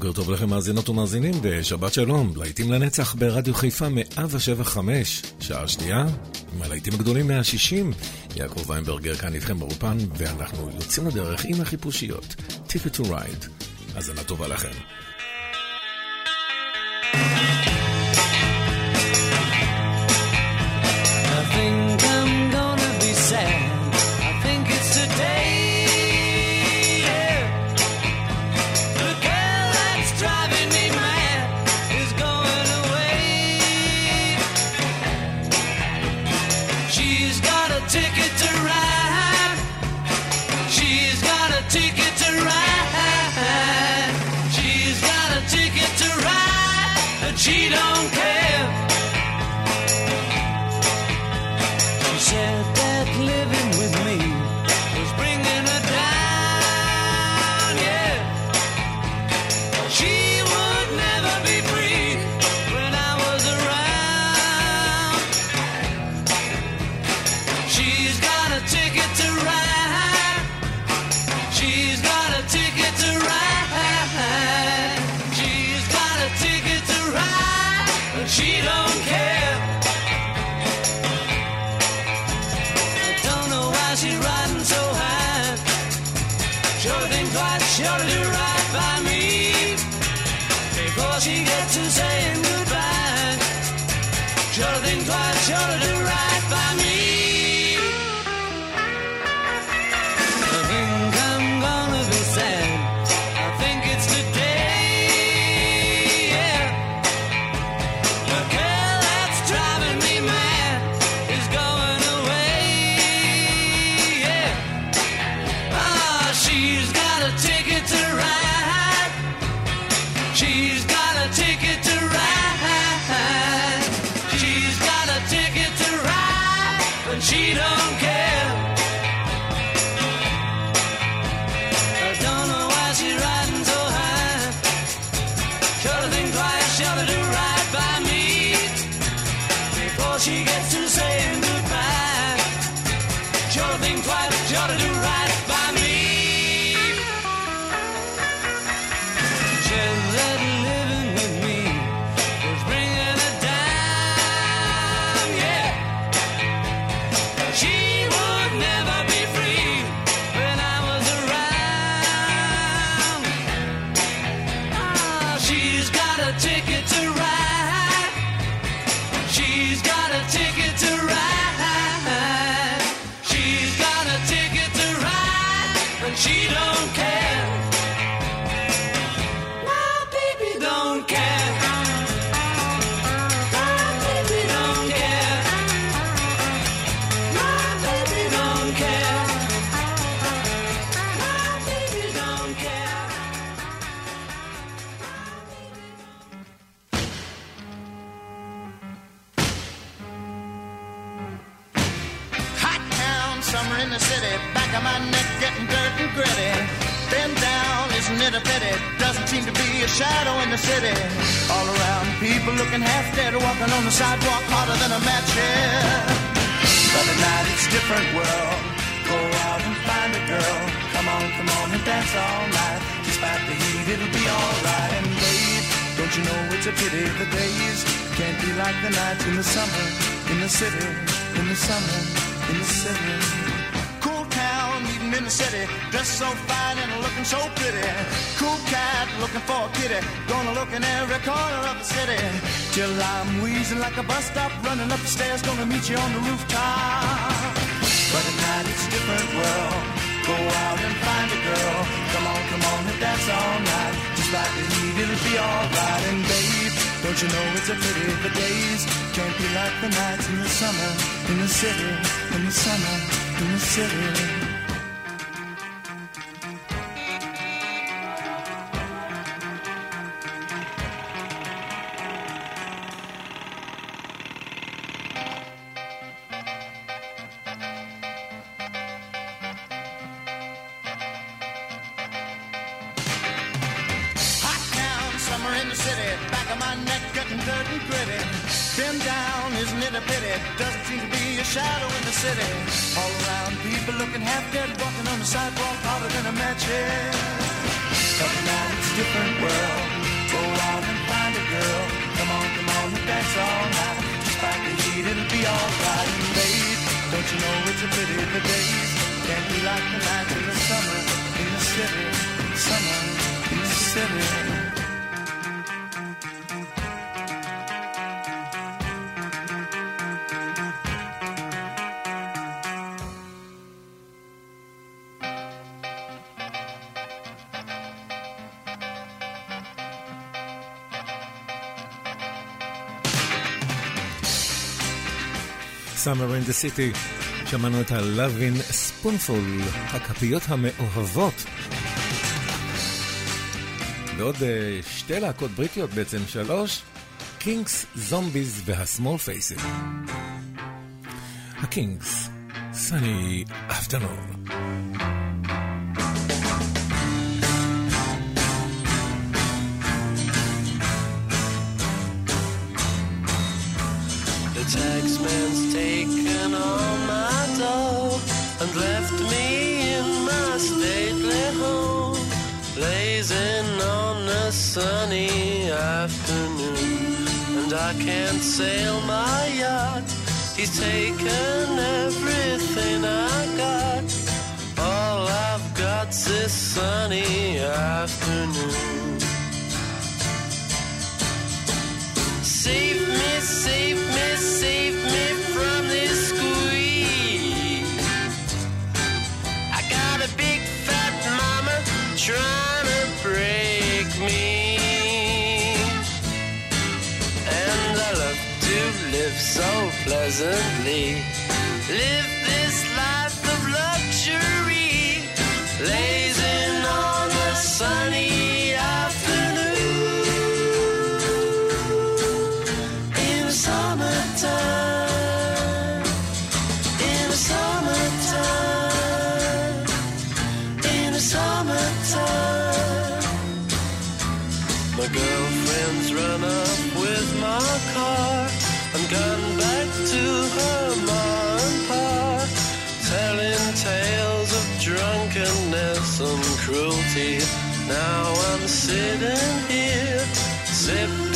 בוקר טוב לכם מאזינות ומאזינים ושבת שלום, להיטים לנצח ברדיו חיפה 175, שעה שנייה, עם הלהיטים הגדולים 160. יעקב ויינברגר כאן איתכם באופן, ואנחנו יוצאים לדרך עם החיפושיות. Ticket to ride. האזנה טובה לכם. Sidewalk hotter than a match. But now it's a pity the days can't be like the nights in the summer, in the city, in the summer, in the world. Summer in the City. שמענו את ה-Lovin' Spoonful, הכפיות המאוהבות. ועוד uh, שתי להקות בריטיות בעצם, שלוש, קינגס, זומביז והסמול פייסים. הקינגס, סני אפטרנון. Sunny afternoon. And I can't sail my yacht, he's taken everything I got. All I've got's this sunny afternoon. Pleasantly. Live cruelty. Now I'm sitting here, sipping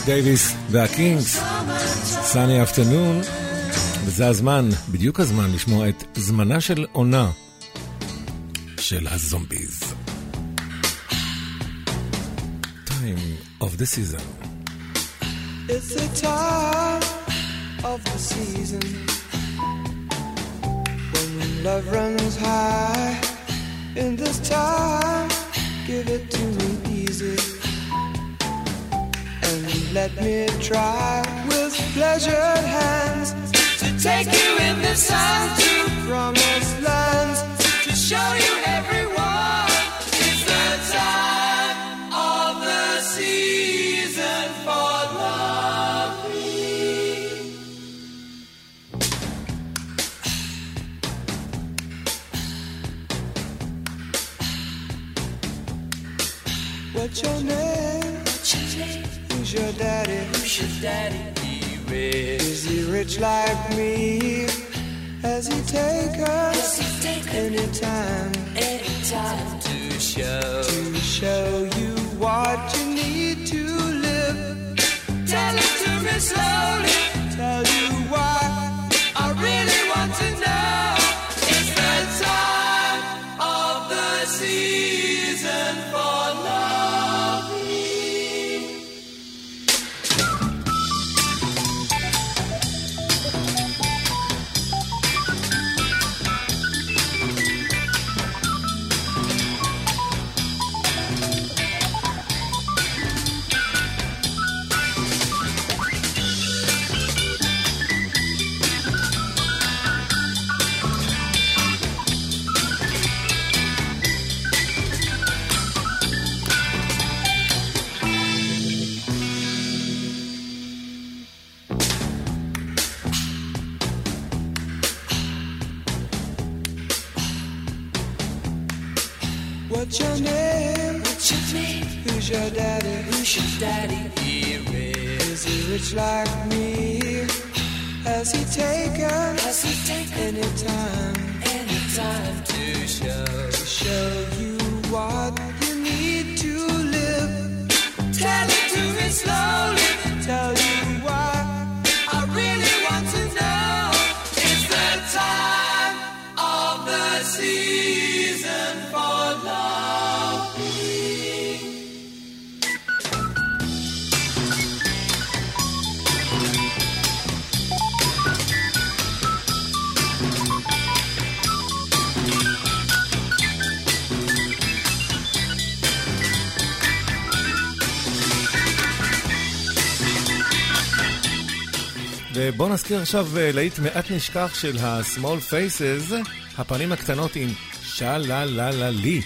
summertime. ריי דייוויס והקינגס, סאני אפטרנון, וזה הזמן, בדיוק הזמן, לשמוע את זמנה של עונה של הזומביז. Time of the season. It's the time of the season when love runs high. In this time, give it to me easy and let me try with pleasured hands to take you in the sun to promised lands to show you everyone. It's the time of the season for loving. What's your name? Who's your daddy? Who's your daddy? Be rich. Is he rich like me? Has he taken any time? Any time to show to show you what you need to live? Tell it to me slowly. Tell you why. נזכיר עכשיו אה, להיט מעט נשכח של ה-small faces, הפנים הקטנות עם שלה לה לה לי.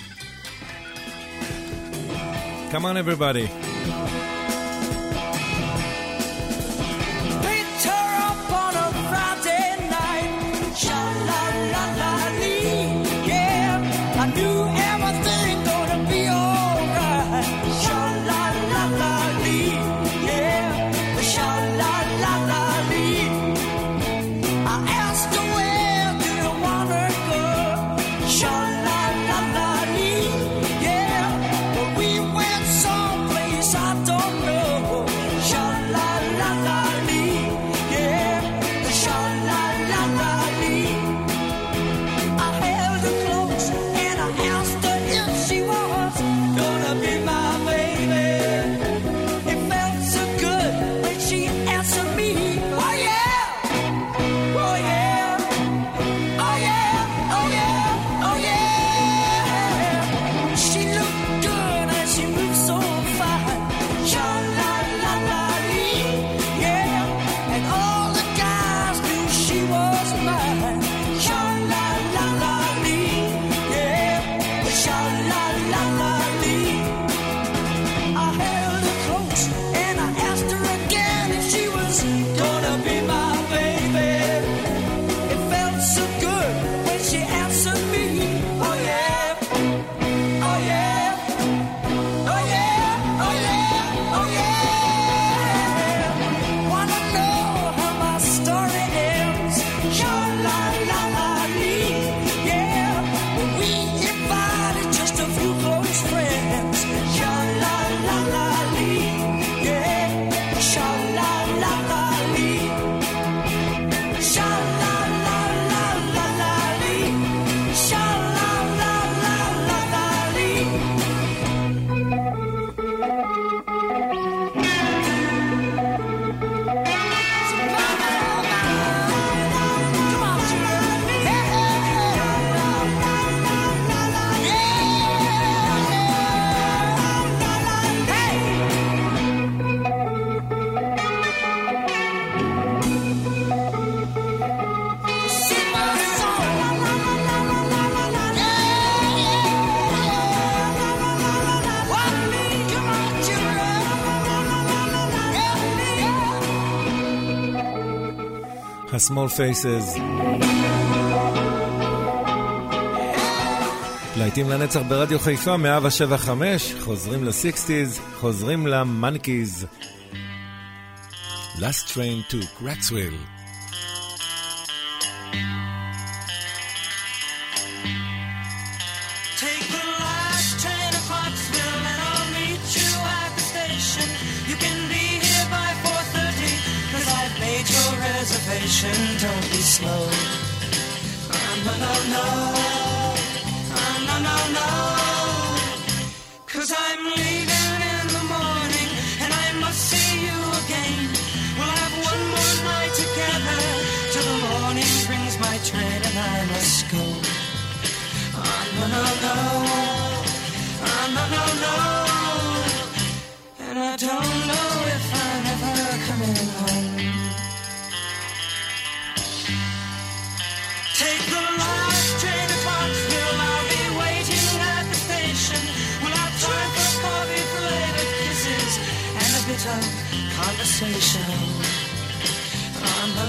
Come on everybody. Small Faces. להיטים לנצח ברדיו חיפה, 175, חוזרים ל-60's, חוזרים למאנקיז. Last train to Cracksville.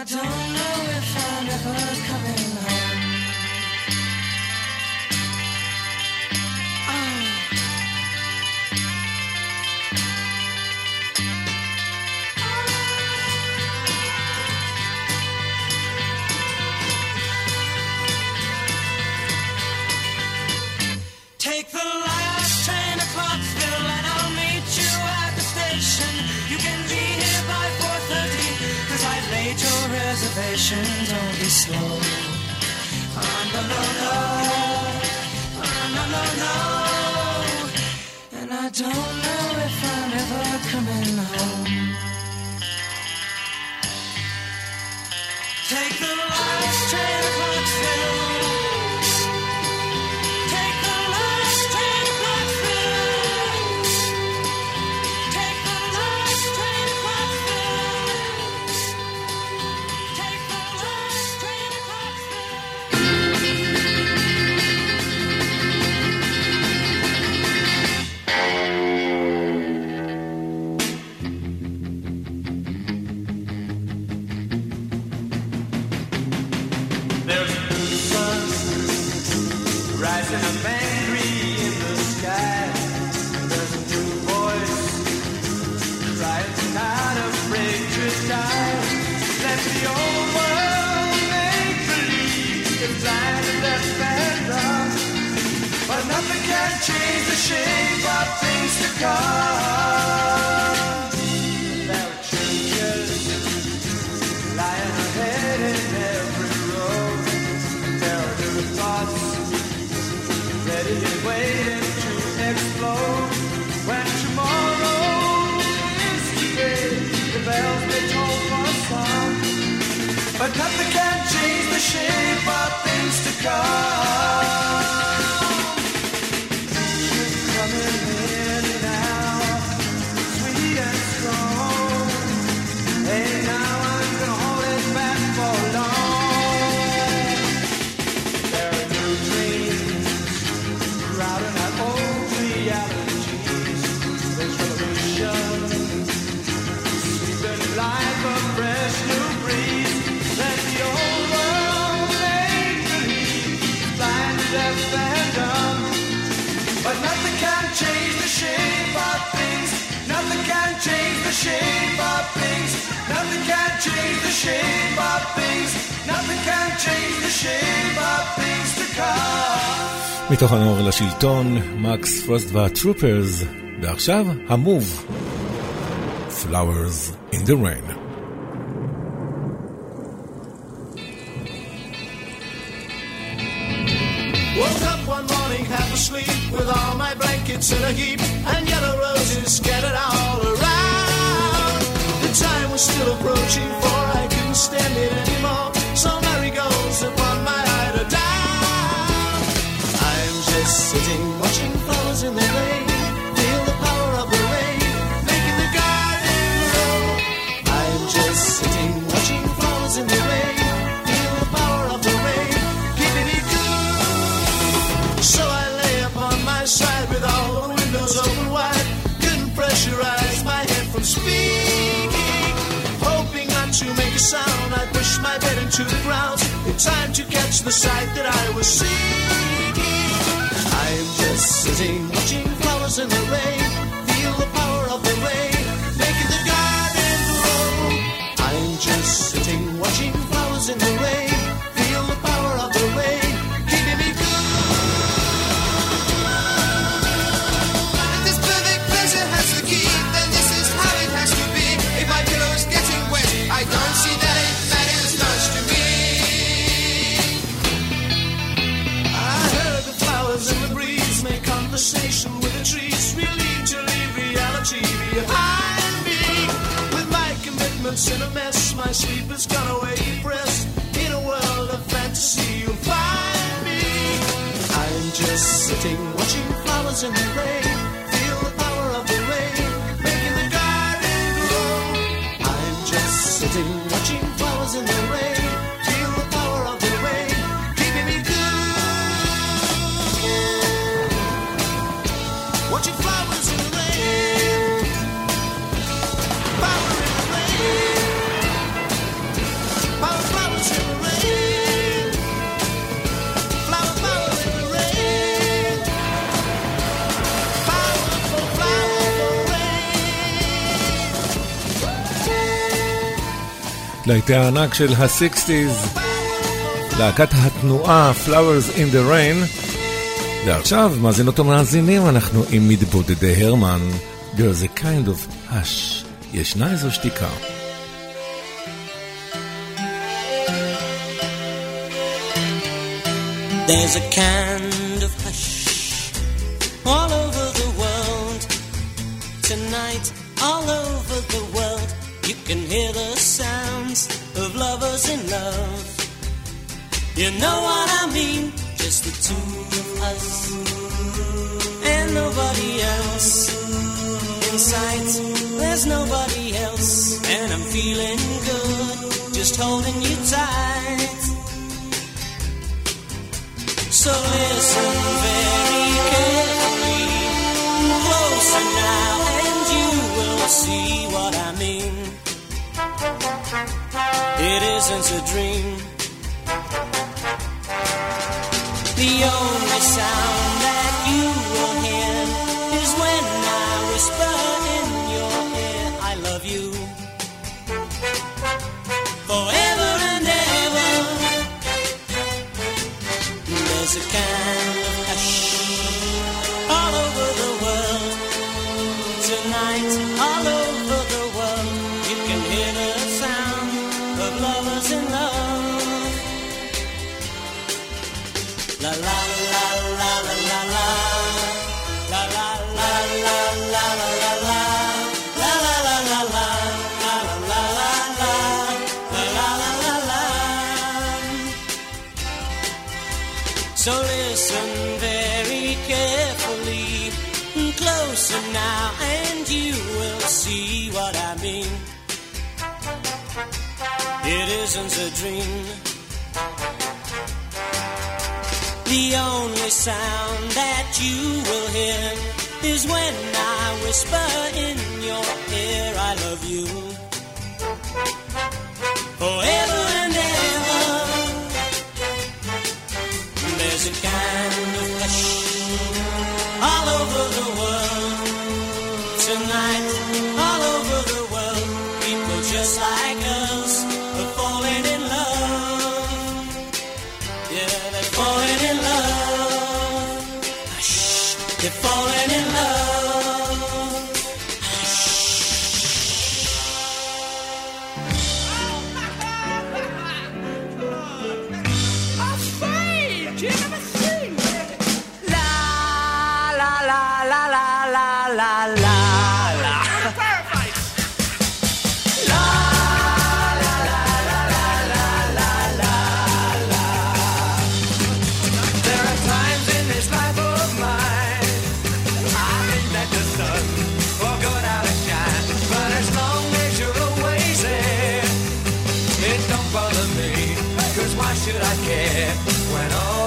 I don't know if I'll ever come reservation, don't be slow. On the low, low, on no, no, no. And I don't know if I'm ever coming home. ficar. מתוך הנוער לשלטון, מקס פרוסט והטרופרס, ועכשיו המוב. Flowers in the Rain. to the ground in time to catch the sight that I was seeking. I'm just sitting watching flowers in the rain, feel the power of the rain making the garden grow. I'm just sitting watching flowers in the rain. Consider mess mais. להיטי הענק של ה-60's, להקת התנועה Flowers in the Rain. ועכשיו, מאזינות ומאזינים, אנחנו עם מתבודדי הרמן. There's a kind of hush. ישנה איזו שתיקה. There's a kind can hear the sounds of lovers in love. You know what I mean? Just the two of us and nobody else. In sight, there's nobody else, and I'm feeling good, just holding you tight. So listen very carefully, closer now, and you will see what I mean. It isn't a dream. The only sound. dream. The only sound that you will hear is when I whisper in your ear, I love you. que, bueno.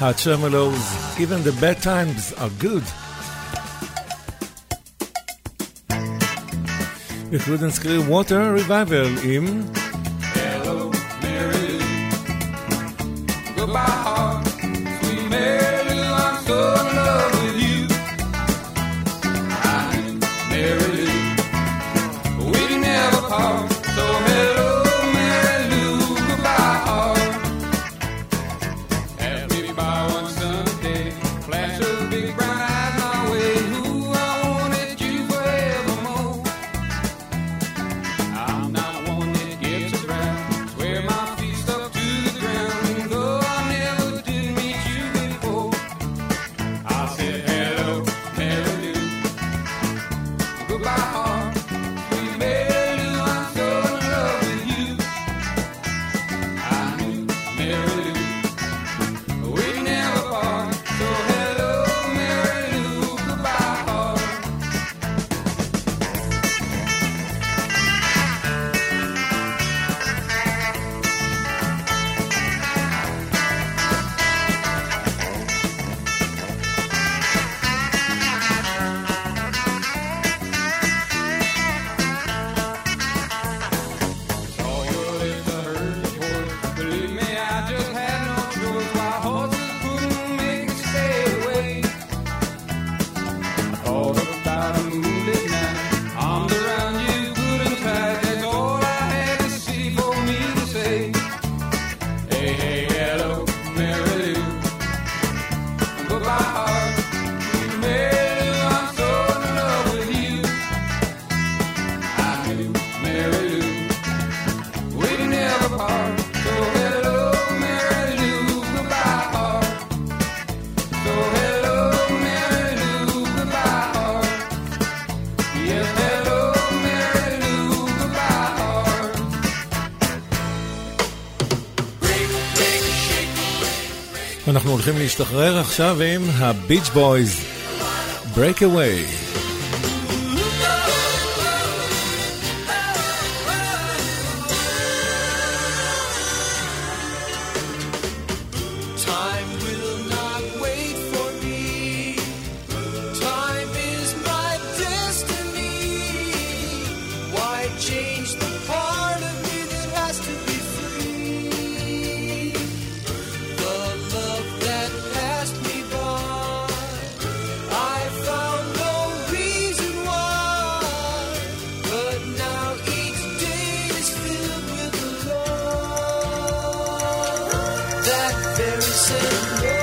Hot Tremeloes. Even the bad times are good. We couldn't water revival in. נשתחרר עכשיו עם הביץ' בויז, ברייק אווי. that very same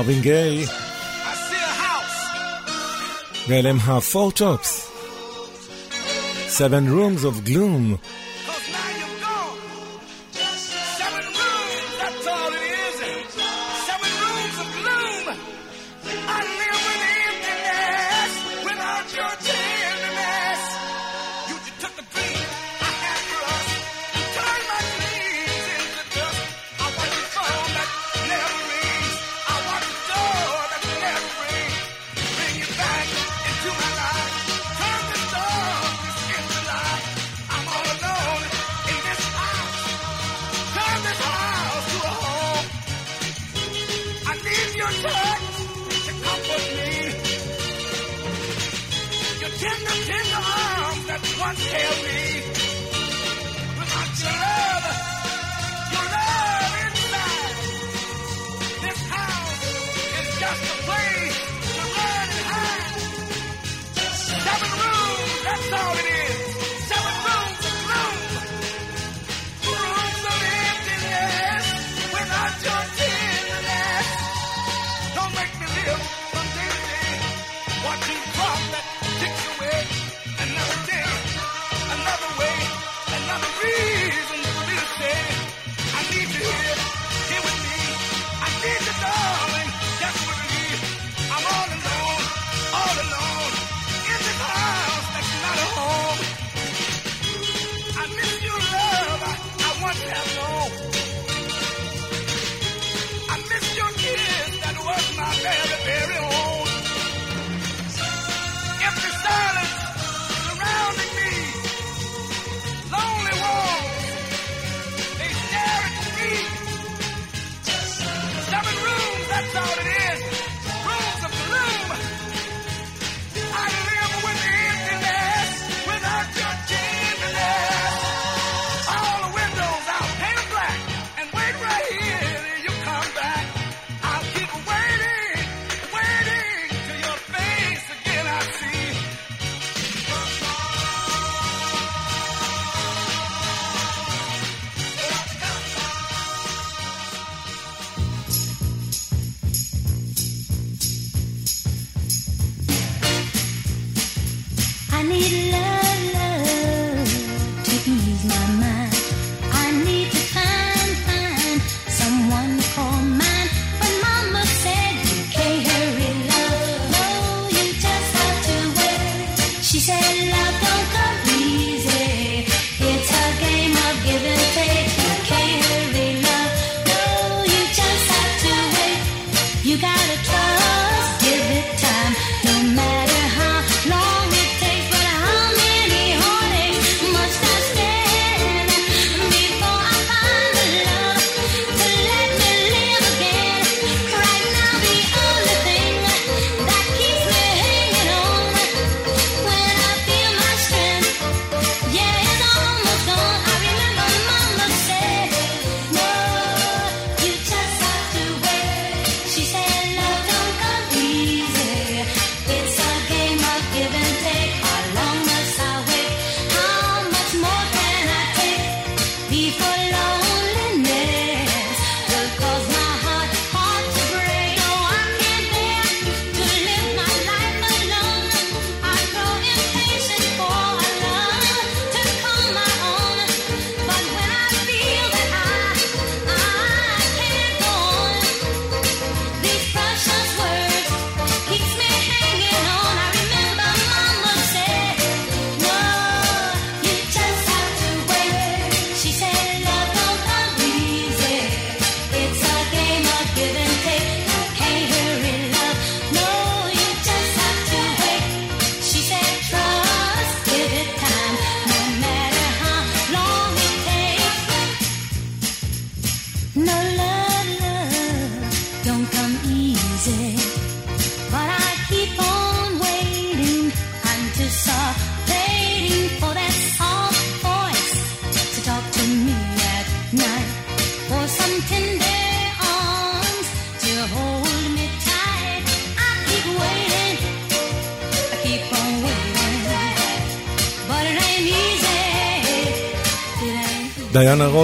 Marvin Gaye. ואלה הם הפור tops. Seven Rooms of Gloom.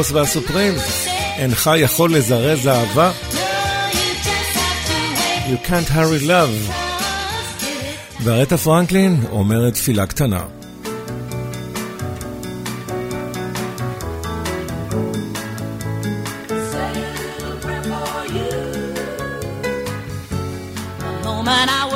הביטלס והסופרים, אינך יכול לזרז אהבה? You can't hurry love. וארטה פרנקלין אומרת תפילה קטנה. moment I was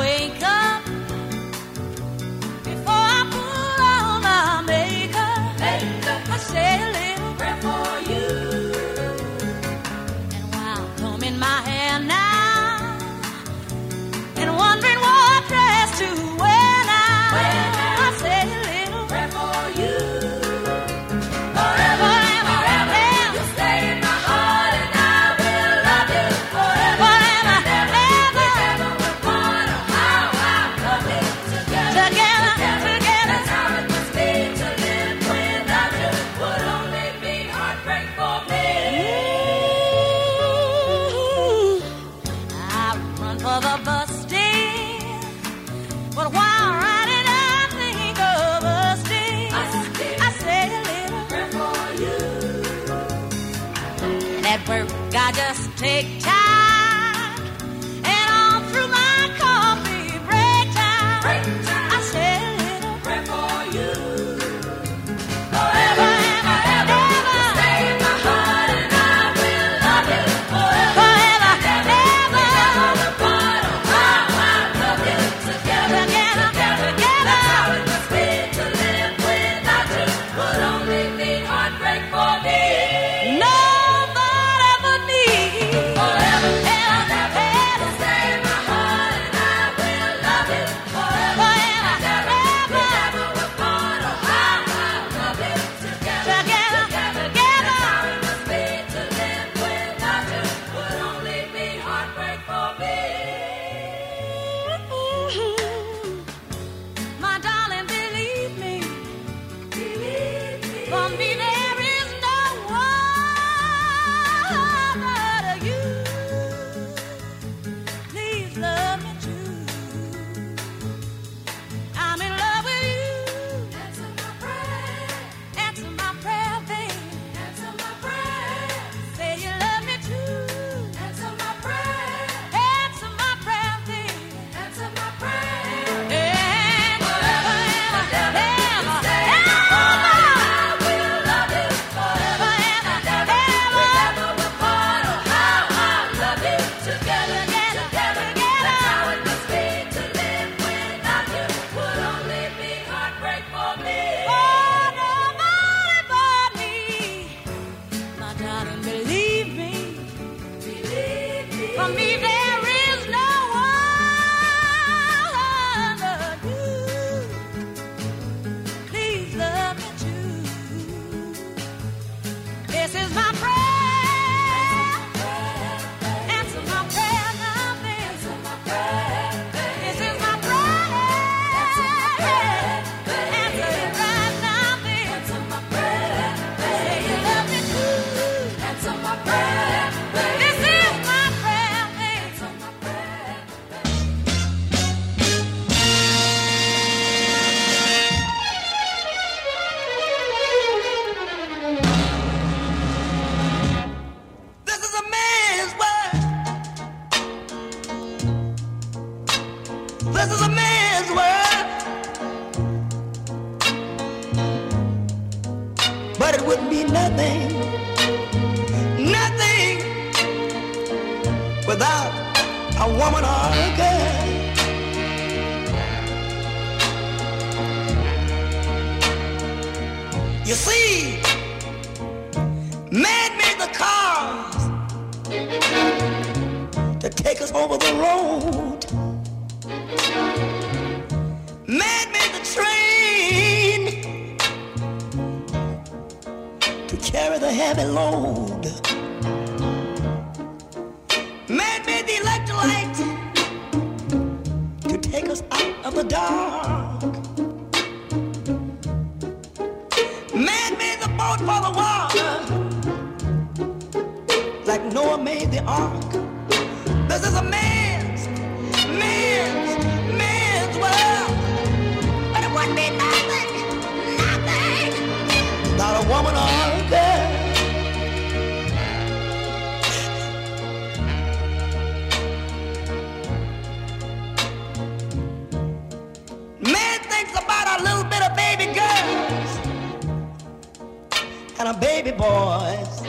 toys.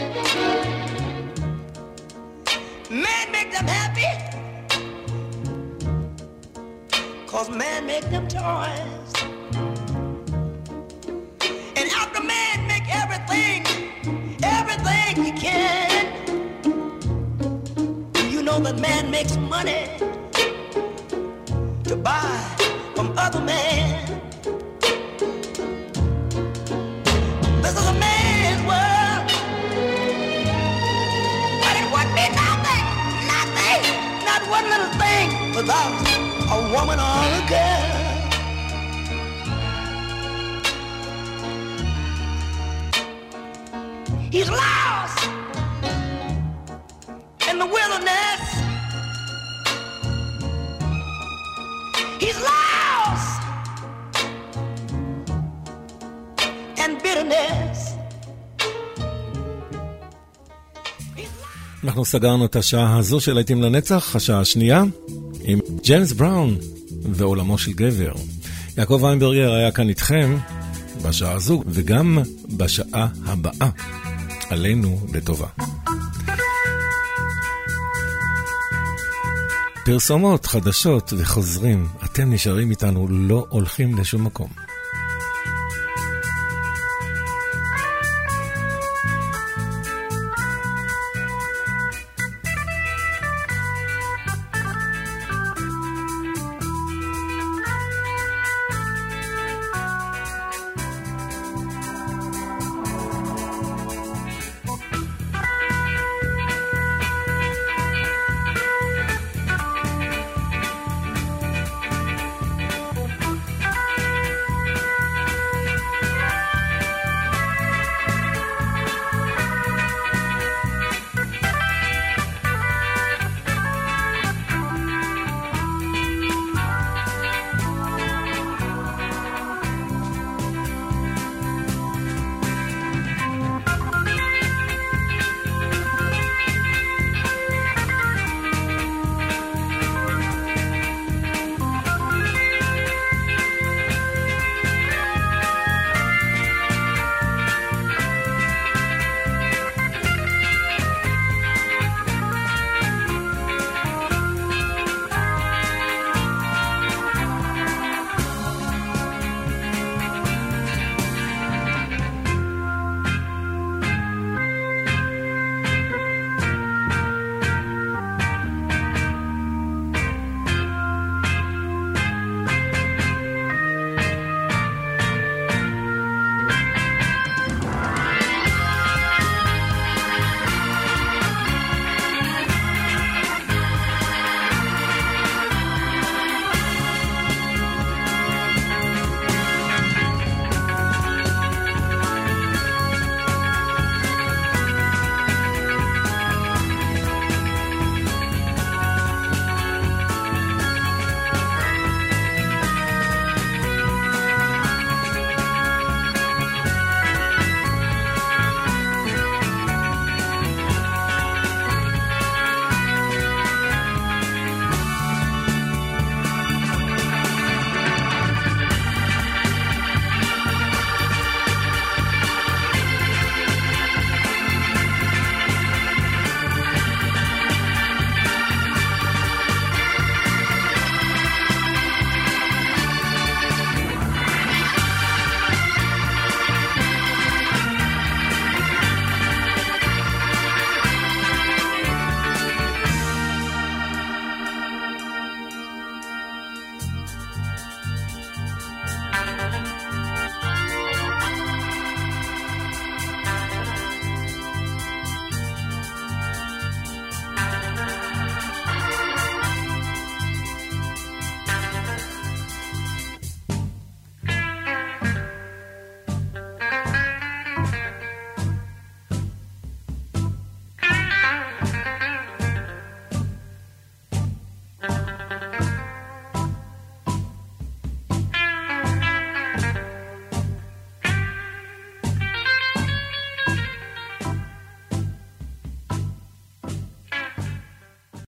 Man make them happy. Cause man make them toys. And after man make everything, everything he can. Do you know that man makes money to buy without a woman or a girl. He's lost in the wilderness. He's lost in bitterness. אנחנו סגרנו את השעה הזו של להיטים לנצח, השעה השנייה, ג'יימס בראון ועולמו של גבר. יעקב ויינברגר היה כאן איתכם בשעה הזו, וגם בשעה הבאה, עלינו לטובה. פרסומות, חדשות וחוזרים, אתם נשארים איתנו, לא הולכים לשום מקום.